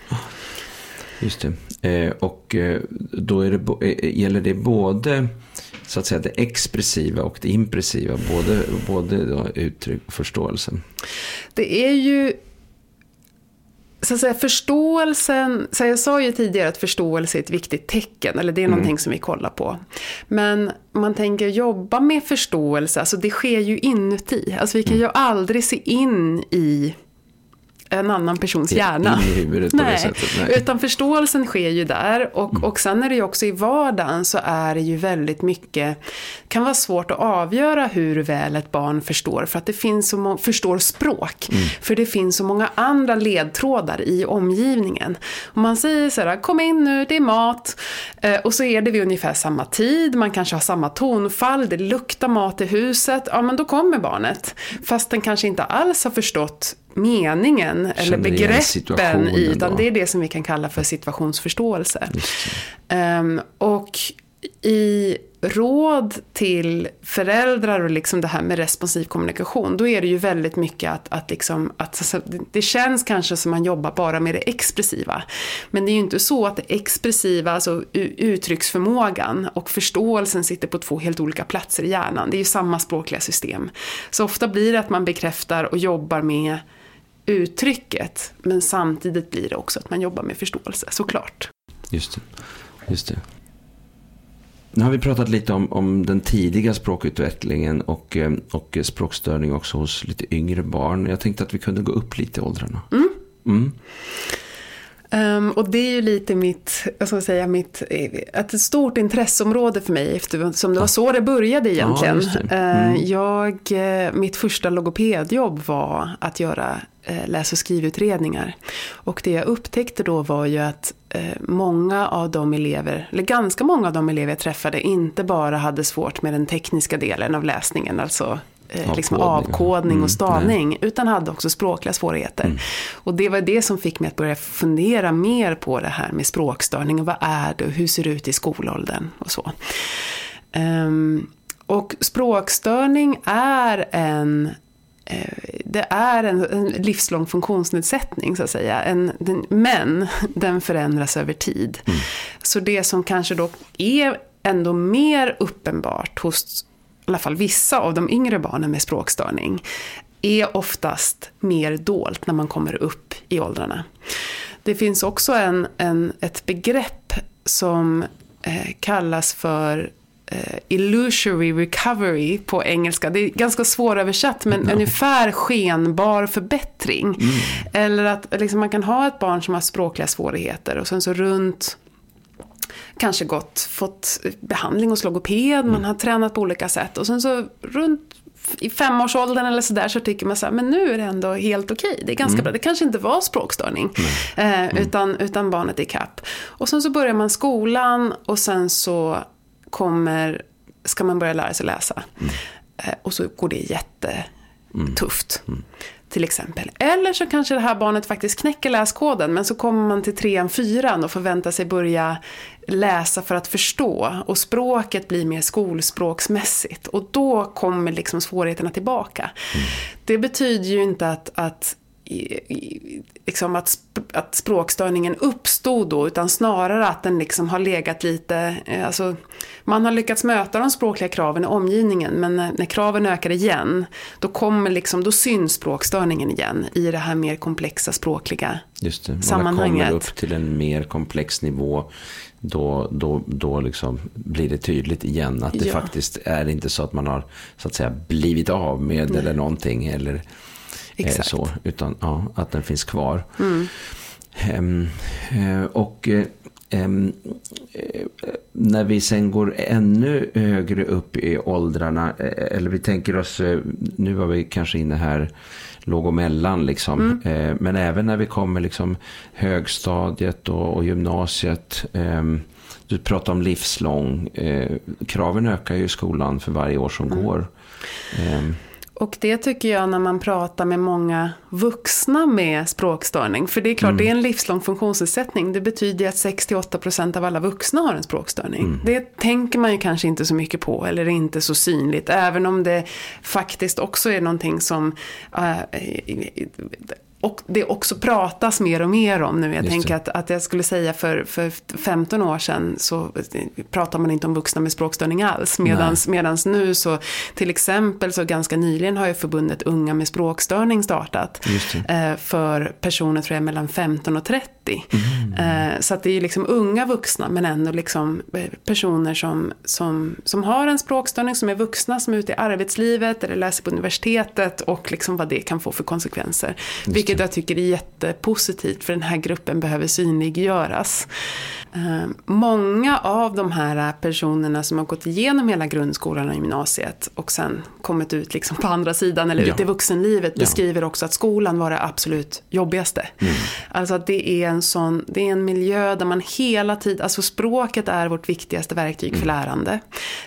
Just det. Eh, och eh, då är det, eh, gäller det både så att säga, det expressiva och det impressiva, både, både då, uttryck och förståelse? Det är ju så att säga, förståelsen, så jag sa ju tidigare att förståelse är ett viktigt tecken, eller det är någonting mm. som vi kollar på. Men man tänker jobba med förståelse, alltså det sker ju inuti. Alltså vi kan mm. ju aldrig se in i en annan persons hjärna. In i huvudet Nej. på det sättet. Nej. Utan förståelsen sker ju där. Och, mm. och sen är det ju också i vardagen så är det ju väldigt mycket, kan vara svårt att avgöra hur väl ett barn förstår. För att det finns så många, förstår språk. Mm. För det finns så många andra ledtrådar i omgivningen. Om man säger så här, kom in nu, det är mat. Eh, och så är det vid ungefär samma tid, man kanske har samma tonfall, det luktar mat i huset. Ja men då kommer barnet. Fast den kanske inte alls har förstått meningen eller begreppen i, utan det är det som vi kan kalla för situationsförståelse. Um, och i råd till föräldrar och liksom det här med responsiv kommunikation, då är det ju väldigt mycket att, att, liksom, att det känns kanske som man jobbar bara med det expressiva. Men det är ju inte så att det expressiva, alltså uttrycksförmågan och förståelsen sitter på två helt olika platser i hjärnan. Det är ju samma språkliga system. Så ofta blir det att man bekräftar och jobbar med uttrycket. Men samtidigt blir det också att man jobbar med förståelse, såklart. Just det. Just det. Nu har vi pratat lite om, om den tidiga språkutvecklingen och, eh, och språkstörning också hos lite yngre barn. Jag tänkte att vi kunde gå upp lite i åldrarna. Mm. Mm. Um, och det är ju lite mitt, jag ska säga, mitt, ett stort intresseområde för mig eftersom det var så det började egentligen. Ja, det. Mm. Uh, jag, eh, mitt första logopedjobb var att göra läs och skrivutredningar. Och det jag upptäckte då var ju att uh, många av de elever, eller ganska många av de elever jag träffade inte bara hade svårt med den tekniska delen av läsningen, alltså eh, liksom avkodning och mm, stavning. Mm, utan hade också språkliga svårigheter. Mm. Och det var det som fick mig att börja fundera mer på det här med språkstörning. Och vad är det och hur ser det ut i skolåldern och så. Um, och språkstörning är en eh, det är en, en, livslång funktionsnedsättning så att säga. En, den, men den förändras över tid. Mm. Så det som kanske då är ändå mer uppenbart hos alla fall vissa av de yngre barnen med språkstörning, är oftast mer dolt när man kommer upp i åldrarna. Det finns också en, en ett begrepp som eh, kallas för eh, illusory recovery på engelska. Det är ganska svåröversatt men no. ungefär skenbar förbättring. Mm. Eller att liksom, man kan ha ett barn som har språkliga svårigheter och sen så runt kanske gått, fått behandling hos logoped, mm. man har tränat på olika sätt. Och sen så runt i femårsåldern eller sådär så tycker man så här, men nu är det ändå helt okej. Okay. Det är ganska mm. bra. Det kanske inte var språkstörning. Eh, mm. utan, utan barnet är kapp. Och sen så börjar man skolan och sen så kommer, ska man börja lära sig läsa. Mm. Eh, och så går det jättetufft. Mm. mm till exempel. Eller så kanske det här barnet faktiskt knäcker läskoden men så kommer man till trean, fyran och förväntar sig börja läsa för att förstå och språket blir mer skolspråksmässigt och då kommer liksom svårigheterna tillbaka. Mm. Det betyder ju inte att, att liksom att, att språkstörningen uppstod då, utan snarare att den liksom har legat lite, eh, alltså man har lyckats möta de språkliga kraven i omgivningen, men när, när kraven ökar igen, då kommer liksom, då syns språkstörningen igen i det här mer komplexa språkliga Just det, sammanhanget. Man kommer upp till en mer komplex nivå, då, då, då liksom blir det tydligt igen att det ja. faktiskt är inte så att man har så att säga blivit av med Nej. eller någonting, eller Exakt. så, utan ja, att den finns kvar. Mm. Um, och um, när vi sen går ännu högre upp i åldrarna, eller vi tänker oss, nu var vi kanske inne här låg och mellan liksom. Mm. men även när vi kommer liksom högstadiet och, och gymnasiet. Du pratar om livslång. Eh, kraven ökar ju i skolan för varje år som mm. går. Och det tycker jag när man pratar med många vuxna med språkstörning. För det är klart, mm. det är en livslång funktionsnedsättning. Det betyder att 68% av alla vuxna har en språkstörning. Mm. Det tänker man ju kanske inte så mycket på eller är inte så synligt. Även om det faktiskt också är någonting som äh, och det också pratas mer och mer om nu. Jag Just tänker att, att jag skulle säga för, för 15 år sedan så pratar man inte om vuxna med språkstörning alls. Medans, medans nu så till exempel så ganska nyligen har ju förbundet Unga med språkstörning startat. Eh, för personer tror jag mellan 15 och 30. Mm. Eh, så att det är liksom unga vuxna men ändå liksom eh, personer som, som, som har en språkstörning, som är vuxna, som är ute i arbetslivet eller läser på universitetet och liksom vad det kan få för konsekvenser. Vilket jag tycker är jättepositivt för den här gruppen behöver synliggöras. Eh, många av de här personerna som har gått igenom hela grundskolan och gymnasiet och sen kommit ut liksom på andra sidan eller ja. ut i vuxenlivet beskriver ja. också att skolan var det absolut jobbigaste. Mm. Alltså att det är en sån, det är en miljö där man hela tiden, alltså språket är vårt viktigaste verktyg för mm. lärande.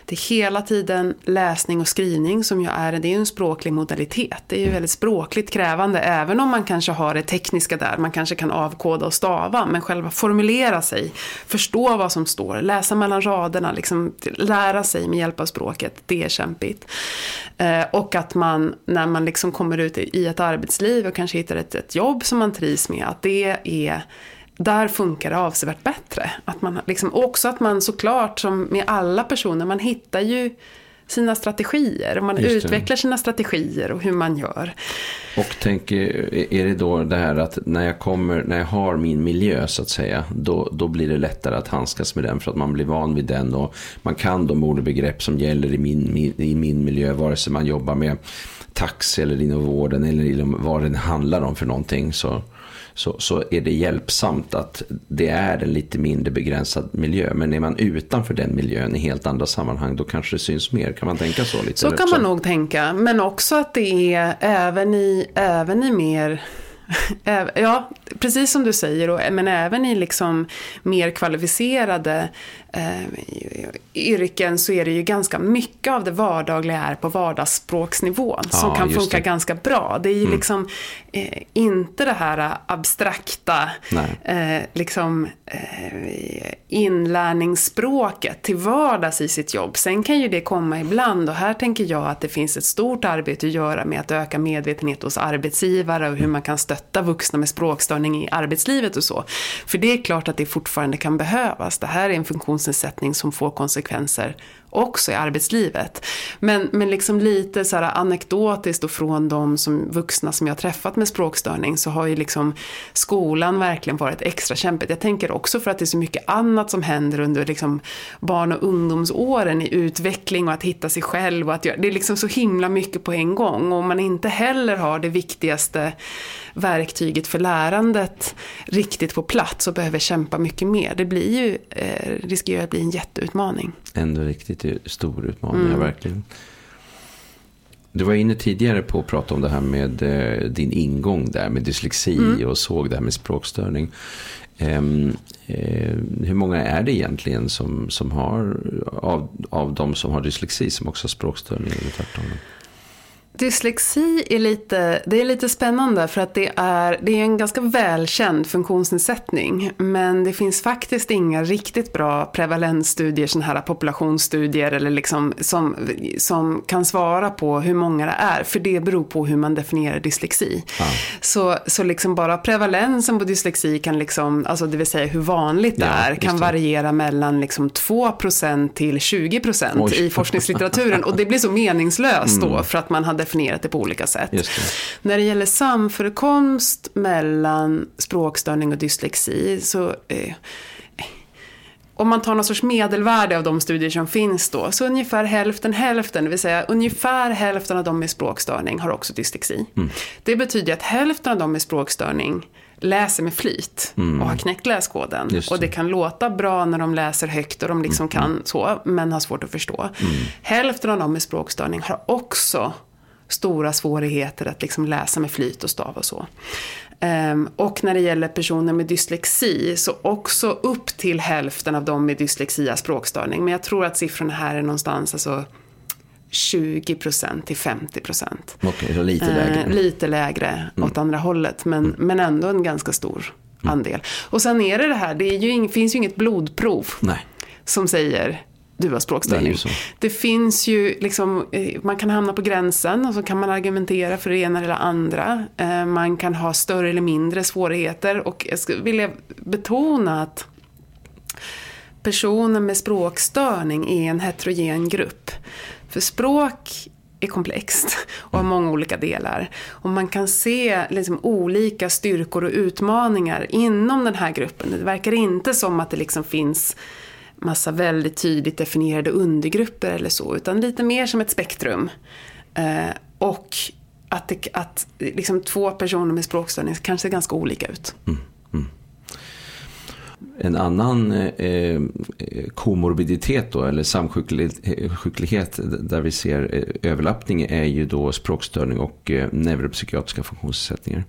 Det är hela tiden läsning och skrivning som ju är, det är en språklig modalitet. Det är ju mm. väldigt språkligt krävande även om man kanske har det tekniska där, man kanske kan avkoda och stava, men själva formulera sig förstå vad som står, läsa mellan raderna, liksom, lära sig med hjälp av språket, det är kämpigt. Eh, och att man, när man liksom kommer ut i ett arbetsliv och kanske hittar ett, ett jobb som man trivs med, att det är där funkar det avsevärt bättre. Att man liksom, också att man såklart, som med alla personer, man hittar ju sina strategier. Och man utvecklar sina strategier och hur man gör. Och tänk, är det då det här att när jag, kommer, när jag har min miljö så att säga, då, då blir det lättare att handskas med den för att man blir van vid den och man kan de ordbegrepp som gäller i min, i min miljö, vare sig man jobbar med taxi eller inom vården eller inom vad det handlar om för någonting. Så så, så är det hjälpsamt att det är en lite mindre begränsad miljö. Men är man utanför den miljön i helt andra sammanhang då kanske det syns mer. Kan man tänka så? lite? Så kan man nog tänka. Men också att det är även i, även i mer Ja, precis som du säger, men även i liksom mer kvalificerade eh, yrken så är det ju ganska mycket av det vardagliga är på vardagsspråksnivån ja, som kan funka det. ganska bra. Det är ju mm. liksom eh, inte det här abstrakta eh, liksom, eh, inlärningsspråket till vardags i sitt jobb. Sen kan ju det komma ibland och här tänker jag att det finns ett stort arbete att göra med att öka medvetenhet hos arbetsgivare och hur man kan stötta vuxna med språkstörning i arbetslivet och så. För det är klart att det fortfarande kan behövas. Det här är en funktion funktionsnedsättning som får konsekvenser också i arbetslivet. Men, men liksom lite så här anekdotiskt och från de som vuxna som jag träffat med språkstörning så har ju liksom skolan verkligen varit extra kämpigt. Jag tänker också för att det är så mycket annat som händer under liksom barn och ungdomsåren i utveckling och att hitta sig själv och att göra, det är liksom så himla mycket på en gång och om man inte heller har det viktigaste verktyget för lärandet riktigt på plats och behöver kämpa mycket mer. Det blir ju, eh, riskerar att bli en jätteutmaning. Ändå riktigt stor utmaning, mm. verkligen. Du var inne tidigare på att prata om det här med eh, din ingång där med dyslexi mm. och såg det här med språkstörning. Eh, eh, hur många är det egentligen som, som har, av, av de som har dyslexi som också har språkstörning? Eller tvärtom? Dyslexi är lite, det är lite spännande för att det är, det är en ganska välkänd funktionsnedsättning. Men det finns faktiskt inga riktigt bra prevalensstudier, sådana här populationsstudier eller liksom, som, som kan svara på hur många det är. För det beror på hur man definierar dyslexi. Ja. Så, så liksom bara prevalensen på dyslexi kan liksom, alltså det vill säga hur vanligt det ja, är, kan variera mellan liksom 2% till 20% Oj. i forskningslitteraturen. Och det blir så meningslöst då mm. för att man hade definierat det på olika sätt. Det. När det gäller samförekomst mellan språkstörning och dyslexi så eh, om man tar någon sorts medelvärde av de studier som finns då, så ungefär hälften hälften, det vill säga ungefär hälften av de med språkstörning har också dyslexi. Mm. Det betyder att hälften av de med språkstörning läser med flyt mm. och har knäckt läskoden. Det. Och det kan låta bra när de läser högt och de liksom mm. kan så, men har svårt att förstå. Mm. Hälften av de med språkstörning har också stora svårigheter att liksom läsa med flyt och stav och så. Um, och när det gäller personer med dyslexi så också upp till hälften av dem med dyslexi har språkstörning. Men jag tror att siffrorna här är någonstans alltså 20 till 50 procent. Så lite lägre. Uh, lite lägre mm. åt andra hållet, men, mm. men ändå en ganska stor mm. andel. Och sen är det det här, det ju, finns ju inget blodprov Nej. som säger du har språkstörning. Det, det, finns ju liksom, eh, man kan hamna på gränsen och så kan man argumentera för det ena eller andra. Eh, man kan ha större eller mindre svårigheter och jag skulle vilja betona att personer med språkstörning är en heterogen grupp. För språk är komplext och har många olika delar. Och man kan se liksom olika styrkor och utmaningar inom den här gruppen. Det verkar inte som att det liksom finns massa väldigt tydligt definierade undergrupper eller så, utan lite mer som ett spektrum. Eh, och att, det, att liksom två personer med språkstörning kanske ser ganska olika ut. Mm, mm. En annan eh, eh komorbiditet då, eller samsjuklighet eh, där vi ser eh, överlappning är ju då språkstörning och eh, neuropsykiatriska funktionsnedsättningar.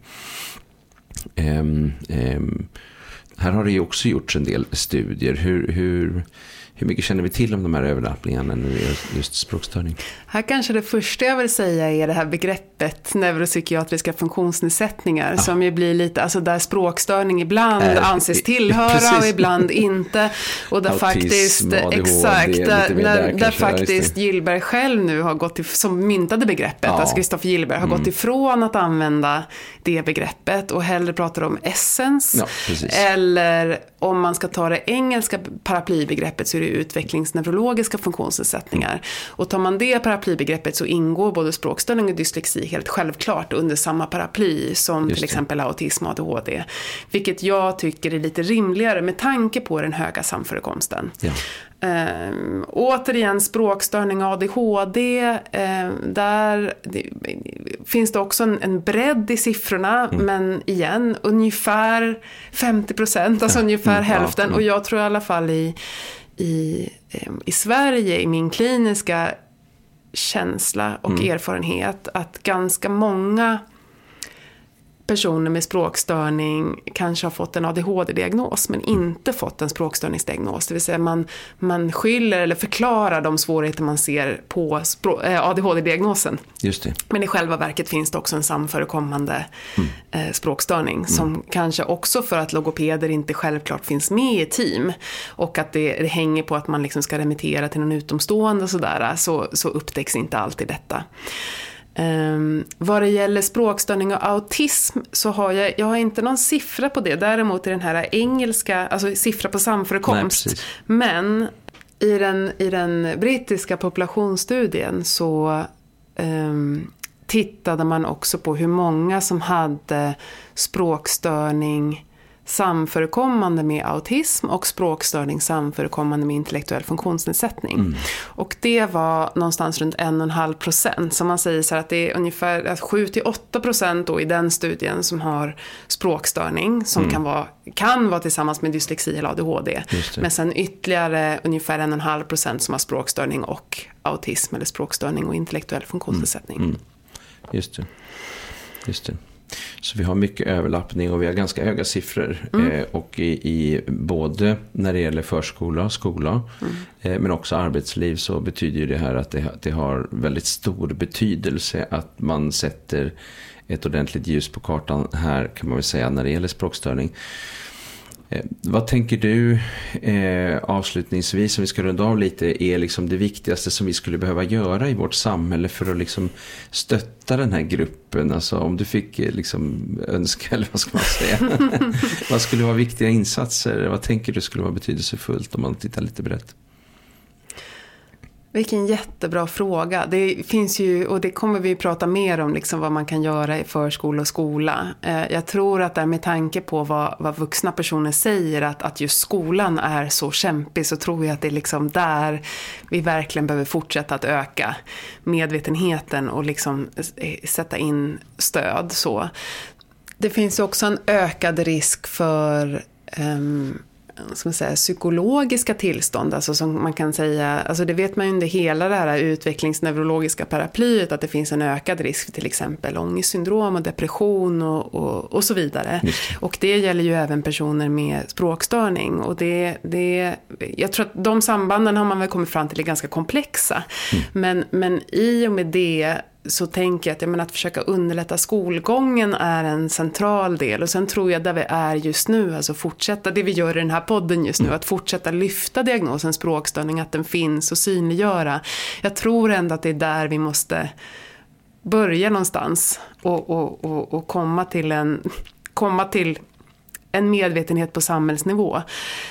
Eh, här har det ju också gjorts en del studier. Hur, hur, hur mycket känner vi till om de här överlappningarna när det gäller just språkstörning? Här kanske det första jag vill säga är det här begreppet neuropsykiatriska funktionsnedsättningar. Ja. Som ju blir lite, alltså där språkstörning ibland äh, anses tillhöra precis. och ibland inte. Och där Autism, faktiskt, ADHD, exakt, där, där, där faktiskt Gillberg själv nu har gått, till, som myntade begreppet, ja. alltså Kristoffer Gillberg har mm. gått ifrån att använda det begreppet och hellre pratar om essence. Ja, eller om man ska ta det engelska paraplybegreppet så är det utvecklingsneurologiska funktionsnedsättningar. Och tar man det paraplybegreppet så ingår både språkstörning och dyslexi helt självklart under samma paraply som till exempel autism och ADHD. Vilket jag tycker är lite rimligare med tanke på den höga samförekomsten. Ja. Um, återigen språkstörning och ADHD. Um, där det, finns det också en, en bredd i siffrorna. Mm. Men igen, ungefär 50 procent, alltså ungefär mm, hälften. Mm. Och jag tror i alla fall i, i, i Sverige, i min kliniska känsla och mm. erfarenhet, att ganska många personer med språkstörning kanske har fått en ADHD-diagnos men inte fått en språkstörningsdiagnos. Det vill säga man, man skyller eller förklarar de svårigheter man ser på äh, ADHD-diagnosen. Men i själva verket finns det också en samförekommande mm. eh, språkstörning mm. som kanske också för att logopeder inte självklart finns med i team och att det, det hänger på att man liksom ska remittera till någon utomstående och sådär så, så upptäcks inte alltid detta. Um, vad det gäller språkstörning och autism så har jag, jag har inte någon siffra på det. Däremot i den här engelska, alltså siffra på samförekomst. Nej, Men i den, i den brittiska populationsstudien så um, tittade man också på hur många som hade språkstörning samförekommande med autism och språkstörning samförekommande med intellektuell funktionsnedsättning. Mm. Och det var någonstans runt 1,5 procent. Så man säger så att det är ungefär 7-8 procent i den studien som har språkstörning som mm. kan, vara, kan vara tillsammans med dyslexi eller ADHD. Men sen ytterligare ungefär 1,5 procent som har språkstörning och autism eller språkstörning och intellektuell funktionsnedsättning. Mm. mm. Just det. Just det. Så vi har mycket överlappning och vi har ganska höga siffror. Mm. Eh, och i, i, både när det gäller förskola, skola mm. eh, men också arbetsliv så betyder det här att det, det har väldigt stor betydelse att man sätter ett ordentligt ljus på kartan här kan man väl säga när det gäller språkstörning. Eh, vad tänker du eh, avslutningsvis, om vi ska runda av lite, är liksom det viktigaste som vi skulle behöva göra i vårt samhälle för att liksom stötta den här gruppen? Alltså om du fick eh, liksom önska, eller vad ska man säga? vad skulle vara viktiga insatser? Vad tänker du skulle vara betydelsefullt om man tittar lite brett? Vilken jättebra fråga. Det finns ju, och det kommer vi prata mer om, liksom vad man kan göra i förskola och skola. Eh, jag tror att där med tanke på vad, vad vuxna personer säger, att, att just skolan är så kämpig, så tror jag att det är liksom där vi verkligen behöver fortsätta att öka medvetenheten och liksom eh, sätta in stöd. Så. Det finns också en ökad risk för um, ska man säga, psykologiska tillstånd, alltså som man kan säga, alltså det vet man ju under hela det här utvecklingsneurologiska paraplyet att det finns en ökad risk för till exempel ångestsyndrom och depression och, och, och så vidare. Och det gäller ju även personer med språkstörning och det, det, jag tror att de sambanden har man väl kommit fram till är ganska komplexa. Mm. Men, men i och med det så tänker jag att, jag menar, att försöka underlätta skolgången är en central del. Och sen tror jag där vi är just nu, alltså fortsätta det vi gör i den här podden just nu, mm. att fortsätta lyfta diagnosen språkstörning, att den finns och synliggöra. Jag tror ändå att det är där vi måste börja någonstans och, och, och, och komma till en komma till en medvetenhet på samhällsnivå.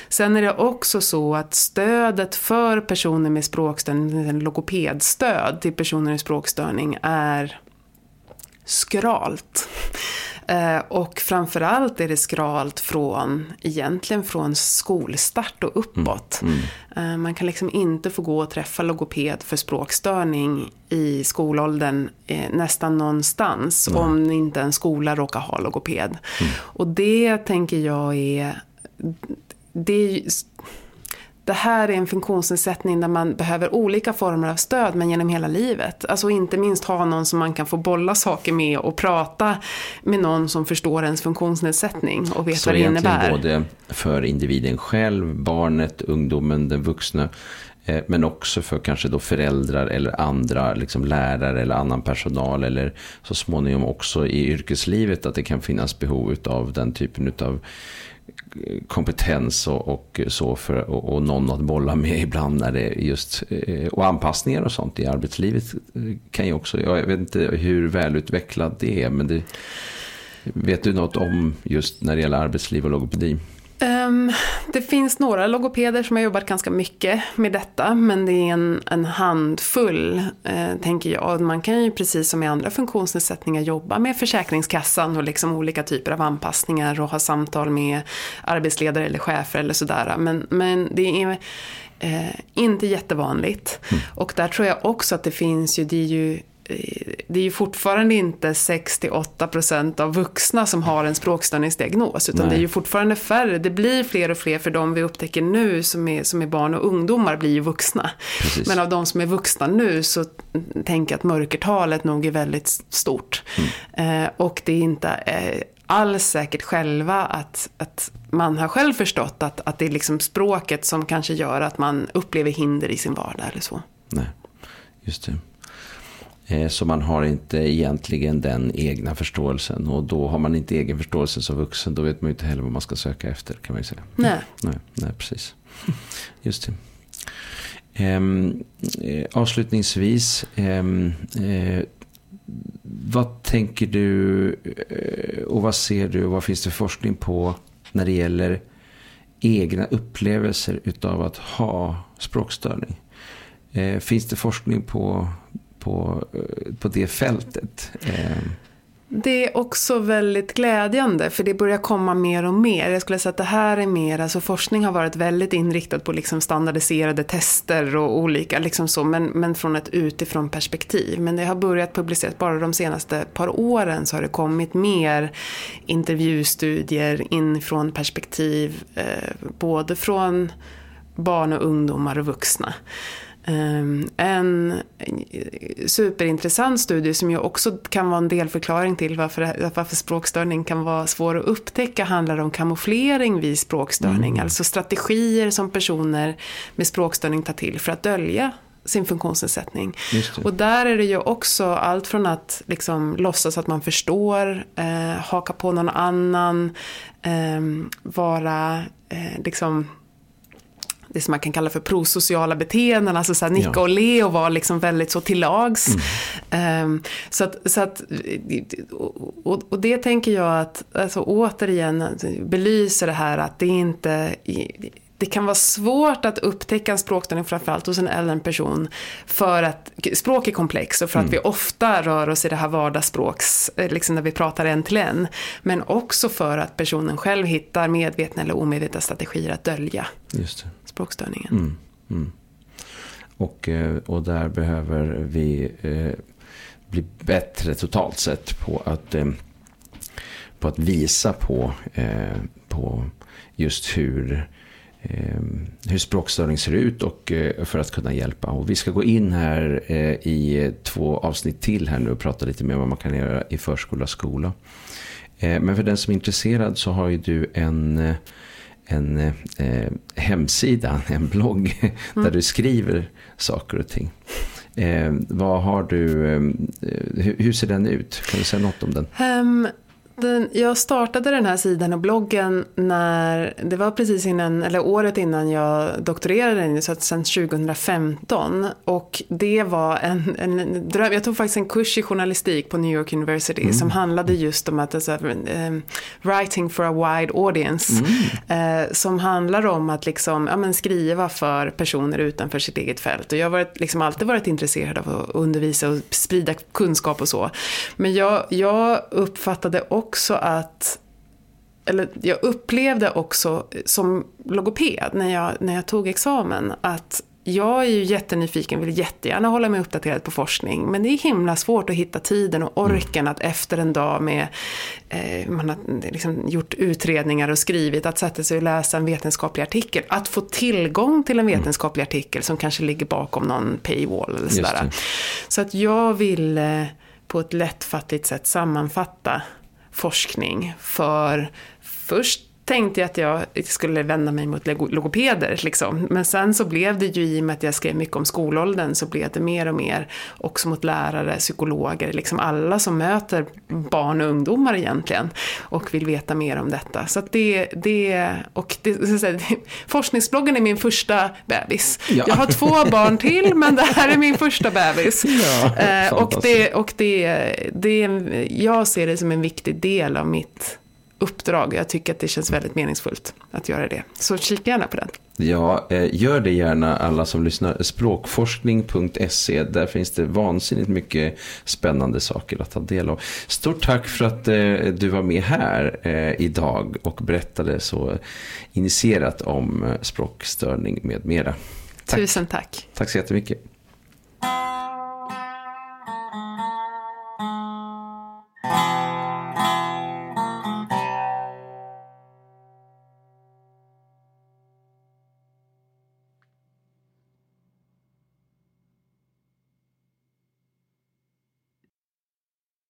Sen är det också så att stödet för personer med språkstörning, logopedstöd till personer med språkstörning är skralt. Eh, och framförallt är det skralt från, egentligen från skolstart och uppåt. Mm. Mm. Man kan liksom inte få gå och träffa logoped för språkstörning i skolåldern eh, nästan någonstans. Mm. Om inte en skola råkar ha logoped. Mm. Och det tänker jag är... Det är det här är en funktionsnedsättning där man behöver olika former av stöd men genom hela livet. Alltså inte minst ha någon som man kan få bolla saker med och prata med någon som förstår ens funktionsnedsättning och vet Så vad det innebär. både för individen själv, barnet, ungdomen, den vuxna eh, men också för kanske då föräldrar eller andra liksom lärare eller annan personal eller så småningom också i yrkeslivet att det kan finnas behov av den typen av kompetens och, och så för och, och, någon att bolla med ibland när det just eh, och anpassningar och sånt i arbetslivet eh, kan ju också, jag vet inte hur välutvecklad det är men det, vet du något om just när det gäller arbetsliv och logopedi? Um, det finns några logopeder som har jobbat ganska mycket med detta, men det är en, en handfull, eh, tänker jag. Man kan ju precis som i andra funktionsnedsättningar jobba med Försäkringskassan och liksom olika typer av anpassningar och ha samtal med arbetsledare eller chefer eller sådär. Men, men det är eh, inte jättevanligt. Mm. Och där tror jag också att det finns ju, det är ju det är ju fortfarande inte 6-8% av vuxna som har en språkstörningsdiagnos. Utan Nej. det är ju fortfarande färre. Det blir fler och fler för de vi upptäcker nu som är, som är barn och ungdomar blir ju vuxna. Precis. Men av de som är vuxna nu så tänker jag att mörkertalet nog är väldigt stort. Mm. Eh, och det är inte eh, alls säkert själva att, att man har själv förstått att, att det är liksom språket som kanske gör att man upplever hinder i sin vardag eller så. Nej, just det. Eh, så man har inte egentligen den egna förståelsen. Och då har man inte egen förståelse som vuxen. Då vet man ju inte heller vad man ska söka efter kan man ju säga. Nej. Nej, nej precis. Just det. Ehm, eh, avslutningsvis. Ehm, eh, vad tänker du eh, och vad ser du och vad finns det forskning på när det gäller egna upplevelser utav att ha språkstörning? Finns det forskning på på, eh, på det fältet. Eh, det är också väldigt glädjande för det börjar komma mer och mer. Jag skulle säga att det här är mer, alltså forskning har varit väldigt inriktad på liksom standardiserade tester och olika, liksom så, men, men från ett utifrån perspektiv. Men det har börjat publiceras, bara de senaste par åren så har det kommit mer intervjustudier inifrån perspektiv, eh, både från barn och ungdomar och vuxna. Ehm, en superintressant studie som ju också kan vara en delförklaring till varför, varför språkstörning kan vara svår att upptäcka handlar om kamouflering vid språkstörning. Mm. Alltså strategier som personer med språkstörning tar till för att dölja sin funktionsnedsättning. Och där är det ju också allt från att liksom låtsas att man förstår, eh, haka på någon annan, eh, vara eh, liksom det som man kan kalla för prosociala beteenden, alltså så här nicka ja. och le och vara liksom väldigt så till lags. Mm. Um, så att, så att, och, och, det tänker jag att, alltså återigen, belyser det här att det inte, det kan vara svårt att upptäcka en språkstörning, framförallt hos en äldre person, för att språk är komplext och för att mm. vi ofta rör oss i det här vardagsspråks, eh, liksom när vi pratar en till en. Men också för att personen själv hittar medvetna eller omedvetna strategier att dölja språkstörningen. Mm. Mm. Och, eh, och där behöver vi eh, bli bättre totalt sett på att, eh, på att visa på, eh, på just hur eh, hur språkstörning ser ut och eh, för att kunna hjälpa. Och vi ska gå in här i två avsnitt till här nu och prata lite mer om vad man kan göra i förskola och skola. Men för den som är intresserad så har ju du en en eh, hemsida, en blogg, mm. där du skriver saker och ting. Eh, vad har du, eh, hur, hur, ser den ut? Kan du säga något om den? Um, den, jag startade den här sidan och bloggen när, det var precis innan, eller året innan jag doktorerade, så att sen 2015. Och det var en, en dröm, jag tog faktiskt en kurs i journalistik på New York University mm. som handlade just om att, alltså, um, writing for a wide audience. Mm. Uh, som handlar om att liksom, ja, men skriva för personer utanför sitt eget fält. Och jag har varit, liksom alltid varit intresserad av att undervisa och sprida kunskap och så. Men jag, jag uppfattade också också att eller jag upplevde också som logoped när jag, när jag tog examen att jag är ju jättenyfiken, vill jättegärna hålla mig uppdaterad på forskning. Men det är himla svårt att hitta tiden och orken att efter en dag med, eh, man har liksom gjort utredningar och skrivit, att sätta sig och läsa en vetenskaplig artikel. Att få tillgång till en mm. vetenskaplig artikel som kanske ligger bakom någon paywall eller sådär. Så att jag ville på ett lättfattligt sätt sammanfatta forskning för först tänkte jag att jag skulle vända mig mot logopeder. Liksom. Men sen så blev det ju i och med att jag skrev mycket om skolåldern så blev det mer och mer också mot lärare, psykologer, liksom alla som möter barn och ungdomar egentligen och vill veta mer om detta. Så att det, det och det, säga, forskningsbloggen är min första bebis. Ja. Jag har två barn till men det här är min första bebis. Ja, eh, och det, och det, det, jag ser det som en viktig del av mitt uppdrag. Jag tycker att det känns väldigt meningsfullt att göra det. Så kika gärna på den. Ja, eh, gör det gärna alla som lyssnar. Språkforskning.se, där finns det vansinnigt mycket spännande saker att ta del av. Stort tack för att eh, du var med här eh, idag och berättade så initierat om språkstörning med mera. Tack. Tusen tack. Tack så jättemycket.